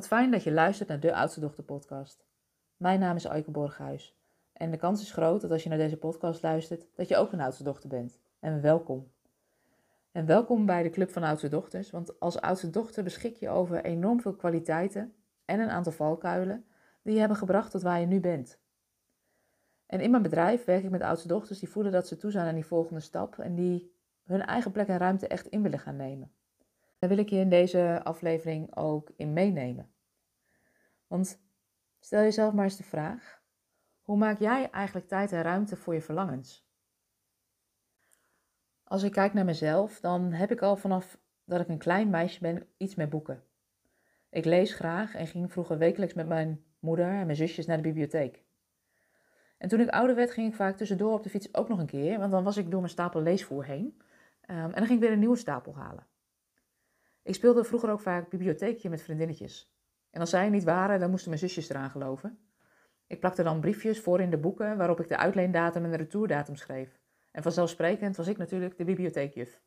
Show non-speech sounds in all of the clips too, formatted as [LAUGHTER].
Wat fijn dat je luistert naar de Oudste Dochter podcast. Mijn naam is Aike Borghuis en de kans is groot dat als je naar deze podcast luistert, dat je ook een oudste dochter bent. En welkom. En welkom bij de Club van Oudste Dochters, want als oudste dochter beschik je over enorm veel kwaliteiten en een aantal valkuilen die je hebben gebracht tot waar je nu bent. En in mijn bedrijf werk ik met oudste dochters die voelen dat ze toe zijn aan die volgende stap en die hun eigen plek en ruimte echt in willen gaan nemen. Daar wil ik je in deze aflevering ook in meenemen. Want stel jezelf maar eens de vraag: hoe maak jij eigenlijk tijd en ruimte voor je verlangens? Als ik kijk naar mezelf, dan heb ik al vanaf dat ik een klein meisje ben iets met boeken. Ik lees graag en ging vroeger wekelijks met mijn moeder en mijn zusjes naar de bibliotheek. En toen ik ouder werd, ging ik vaak tussendoor op de fiets ook nog een keer, want dan was ik door mijn stapel leesvoer heen. Um, en dan ging ik weer een nieuwe stapel halen. Ik speelde vroeger ook vaak bibliotheekje met vriendinnetjes. En als zij niet waren, dan moesten mijn zusjes eraan geloven. Ik plakte dan briefjes voor in de boeken waarop ik de uitleendatum en de retourdatum schreef. En vanzelfsprekend was ik natuurlijk de bibliotheekjuf.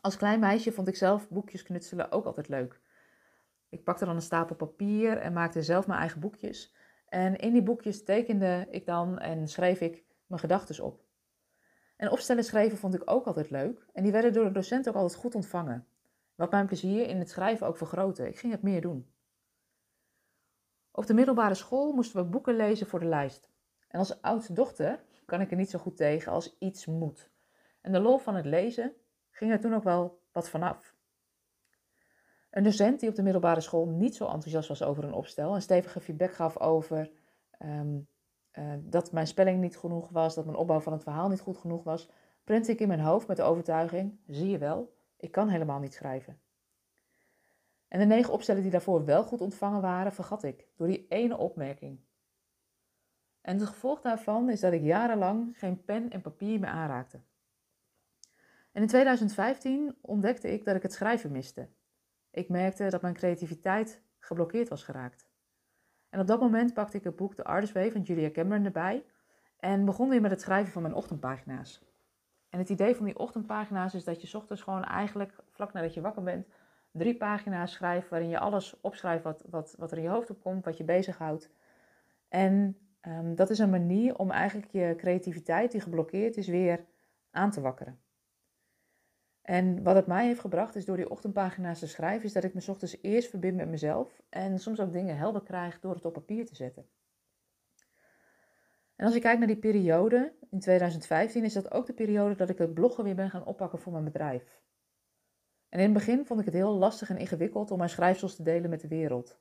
Als klein meisje vond ik zelf boekjes knutselen ook altijd leuk. Ik pakte dan een stapel papier en maakte zelf mijn eigen boekjes. En in die boekjes tekende ik dan en schreef ik mijn gedachten op. En opstellen schrijven vond ik ook altijd leuk. En die werden door de docent ook altijd goed ontvangen. Wat mijn plezier in het schrijven ook vergrootte. Ik ging het meer doen. Op de middelbare school moesten we boeken lezen voor de lijst. En als oudste dochter kan ik er niet zo goed tegen als iets moet. En de lol van het lezen ging er toen ook wel wat vanaf. Een docent die op de middelbare school niet zo enthousiast was over een opstel en stevige feedback gaf over ehm, eh, dat mijn spelling niet genoeg was, dat mijn opbouw van het verhaal niet goed genoeg was, printte ik in mijn hoofd met de overtuiging: zie je wel, ik kan helemaal niet schrijven. En de negen opstellen die daarvoor wel goed ontvangen waren, vergat ik door die ene opmerking. En het gevolg daarvan is dat ik jarenlang geen pen en papier meer aanraakte. En in 2015 ontdekte ik dat ik het schrijven miste. Ik merkte dat mijn creativiteit geblokkeerd was geraakt. En op dat moment pakte ik het boek The Artist Way van Julia Cameron erbij en begon weer met het schrijven van mijn ochtendpagina's. En het idee van die ochtendpagina's is dat je ochtends gewoon eigenlijk, vlak nadat je wakker bent, drie pagina's schrijft waarin je alles opschrijft wat, wat, wat er in je hoofd opkomt, wat je bezighoudt. En um, dat is een manier om eigenlijk je creativiteit die geblokkeerd is weer aan te wakkeren. En wat het mij heeft gebracht is door die ochtendpagina's te schrijven, is dat ik me ochtends eerst verbind met mezelf en soms ook dingen helder krijg door het op papier te zetten. En als ik kijk naar die periode in 2015, is dat ook de periode dat ik het bloggen weer ben gaan oppakken voor mijn bedrijf. En in het begin vond ik het heel lastig en ingewikkeld om mijn schrijfsels te delen met de wereld.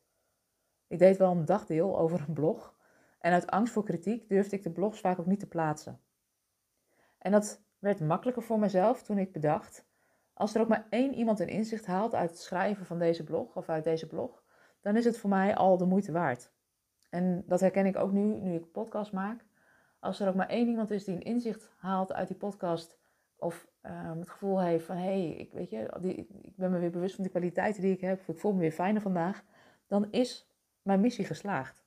Ik deed wel een dagdeel over een blog en uit angst voor kritiek durfde ik de blogs vaak ook niet te plaatsen. En dat werd makkelijker voor mezelf toen ik bedacht, als er ook maar één iemand een inzicht haalt uit het schrijven van deze blog of uit deze blog, dan is het voor mij al de moeite waard. En dat herken ik ook nu, nu ik podcast maak. Als er ook maar één iemand is die een inzicht haalt uit die podcast of um, het gevoel heeft van hé, hey, ik, weet je, ik ben me weer bewust van de kwaliteiten die ik heb, ik voel me weer fijner vandaag, dan is mijn missie geslaagd.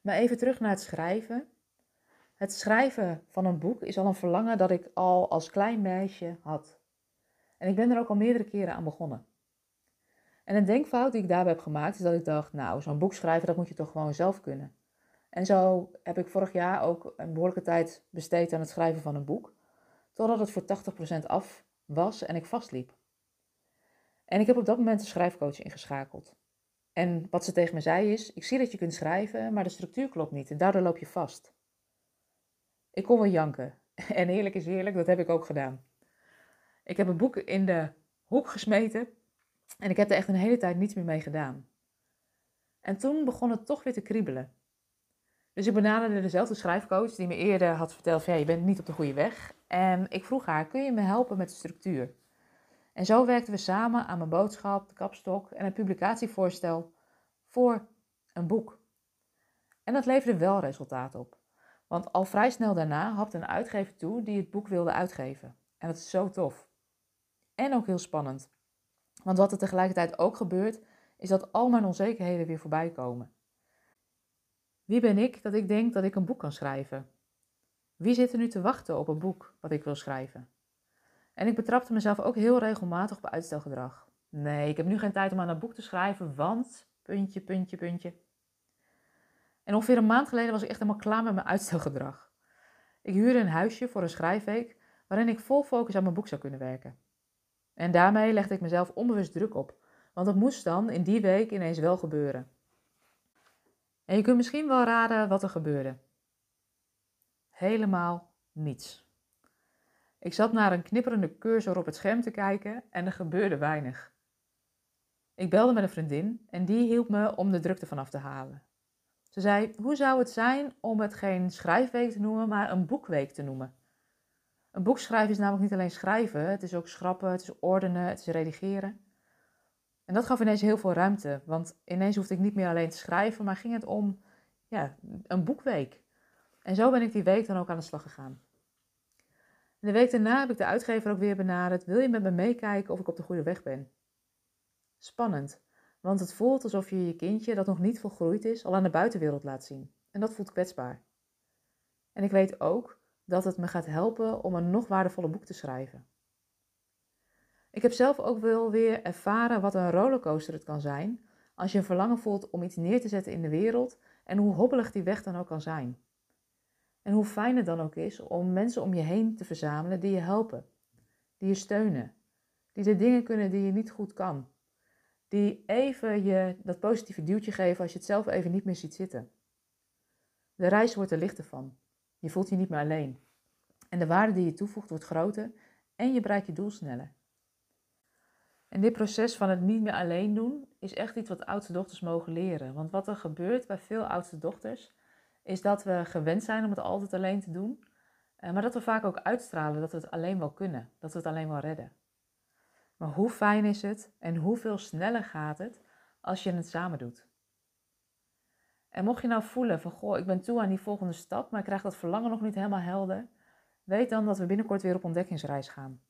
Maar even terug naar het schrijven. Het schrijven van een boek is al een verlangen dat ik al als klein meisje had. En ik ben er ook al meerdere keren aan begonnen. En een denkfout die ik daarbij heb gemaakt is dat ik dacht, nou, zo'n boek schrijven, dat moet je toch gewoon zelf kunnen. En zo heb ik vorig jaar ook een behoorlijke tijd besteed aan het schrijven van een boek, totdat het voor 80% af was en ik vastliep. En ik heb op dat moment een schrijfcoach ingeschakeld. En wat ze tegen me zei is: Ik zie dat je kunt schrijven, maar de structuur klopt niet en daardoor loop je vast. Ik kon wel janken. [LAUGHS] En eerlijk is eerlijk, dat heb ik ook gedaan. Ik heb een boek in de hoek gesmeten en ik heb er echt een hele tijd niets meer mee gedaan. En toen begon het toch weer te kriebelen. Dus ik benaderde dezelfde schrijfcoach die me eerder had verteld van ja, je bent niet op de goede weg. En ik vroeg haar, kun je me helpen met de structuur? En zo werkten we samen aan mijn boodschap, de kapstok en het publicatievoorstel voor een boek. En dat leverde wel resultaat op. Want al vrij snel daarna hapte een uitgever toe die het boek wilde uitgeven. En dat is zo tof. En ook heel spannend. Want wat er tegelijkertijd ook gebeurt, is dat al mijn onzekerheden weer voorbij komen. Wie ben ik dat ik denk dat ik een boek kan schrijven? Wie zit er nu te wachten op een boek wat ik wil schrijven? En ik betrapte mezelf ook heel regelmatig op uitstelgedrag. Nee, ik heb nu geen tijd om aan een boek te schrijven, want... Puntje, puntje, puntje. En ongeveer een maand geleden was ik echt helemaal klaar met mijn uitstelgedrag. Ik huurde een huisje voor een schrijfweek waarin ik vol focus aan mijn boek zou kunnen werken. En daarmee legde ik mezelf onbewust druk op, want het moest dan in die week ineens wel gebeuren. En je kunt misschien wel raden wat er gebeurde. Helemaal niets. Ik zat naar een knipperende cursor op het scherm te kijken en er gebeurde weinig. Ik belde met een vriendin en die hielp me om de drukte vanaf te halen. Ze zei: Hoe zou het zijn om het geen schrijfweek te noemen, maar een boekweek te noemen? Een boek schrijven is namelijk niet alleen schrijven, het is ook schrappen, het is ordenen, het is redigeren. En dat gaf ineens heel veel ruimte, want ineens hoefde ik niet meer alleen te schrijven, maar ging het om ja, een boekweek. En zo ben ik die week dan ook aan de slag gegaan. de week daarna heb ik de uitgever ook weer benaderd. Wil je met me meekijken of ik op de goede weg ben? Spannend, want het voelt alsof je je kindje, dat nog niet volgroeid is, al aan de buitenwereld laat zien. En dat voelt kwetsbaar. En ik weet ook dat het me gaat helpen om een nog waardevoller boek te schrijven. Ik heb zelf ook wel weer ervaren wat een rollercoaster het kan zijn als je een verlangen voelt om iets neer te zetten in de wereld en hoe hobbelig die weg dan ook kan zijn. En hoe fijn het dan ook is om mensen om je heen te verzamelen die je helpen, die je steunen, die de dingen kunnen die je niet goed kan, die even je dat positieve duwtje geven als je het zelf even niet meer ziet zitten. De reis wordt er lichter van. Je voelt je niet meer alleen. En de waarde die je toevoegt wordt groter en je bereikt je doel sneller. En dit proces van het niet meer alleen doen is echt iets wat oudste dochters mogen leren. Want wat er gebeurt bij veel oudste dochters is dat we gewend zijn om het altijd alleen te doen. Eh, maar dat we vaak ook uitstralen dat we het alleen wel kunnen, dat we het alleen wel redden. Maar hoe fijn is het en hoeveel sneller gaat het als je het samen doet? En mocht je nou voelen van, goh, ik ben toe aan die volgende stap, maar ik krijg dat verlangen nog niet helemaal helder, weet dan dat we binnenkort weer op ontdekkingsreis gaan.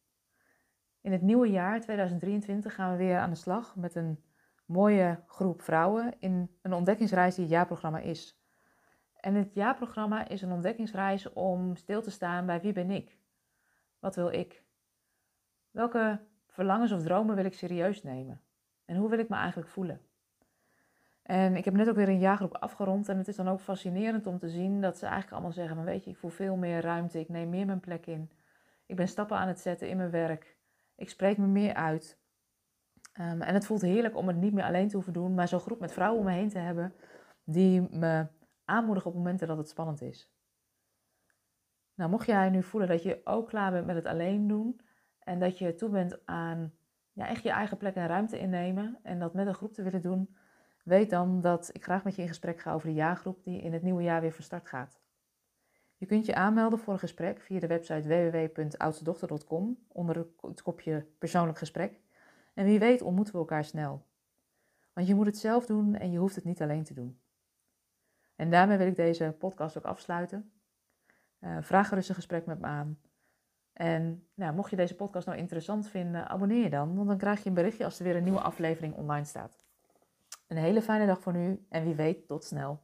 In het nieuwe jaar 2023 gaan we weer aan de slag met een mooie groep vrouwen in een ontdekkingsreis die het jaarprogramma is. En het jaarprogramma is een ontdekkingsreis om stil te staan bij wie ben ik? Wat wil ik? Welke verlangens of dromen wil ik serieus nemen? En hoe wil ik me eigenlijk voelen? En ik heb net ook weer een jaargroep afgerond en het is dan ook fascinerend om te zien dat ze eigenlijk allemaal zeggen, maar weet je, ik voel veel meer ruimte, ik neem meer mijn plek in. Ik ben stappen aan het zetten in mijn werk. Ik spreek me meer uit. Ehm, en het voelt heerlijk om het niet meer alleen te hoeven doen, maar zo'n groep met vrouwen om me heen te hebben die me aanmoedigen op momenten dat het spannend is. Nou, mocht jij nu voelen dat je ook klaar bent met het alleen doen en dat je toe bent aan ja, echt je eigen plek en ruimte innemen en dat met een groep te willen doen, weet dan dat ik graag met je in gesprek ga over de jaargroep die in het nieuwe jaar weer van start gaat. Je kunt je aanmelden voor een gesprek via de website www.oudstedochter.com onder het kopje persoonlijk gesprek. En wie weet ontmoeten we elkaar snel. Want je moet het zelf doen en je hoeft het niet alleen te doen. En daarmee wil ik deze podcast ook afsluiten. Uh, vraag gerust een gesprek met me aan. En nou, mocht je deze podcast nou interessant vinden, abonneer je dan, want dan krijg je een berichtje als er weer een nieuwe aflevering online staat. Een hele fijne dag voor nu en wie weet tot snel.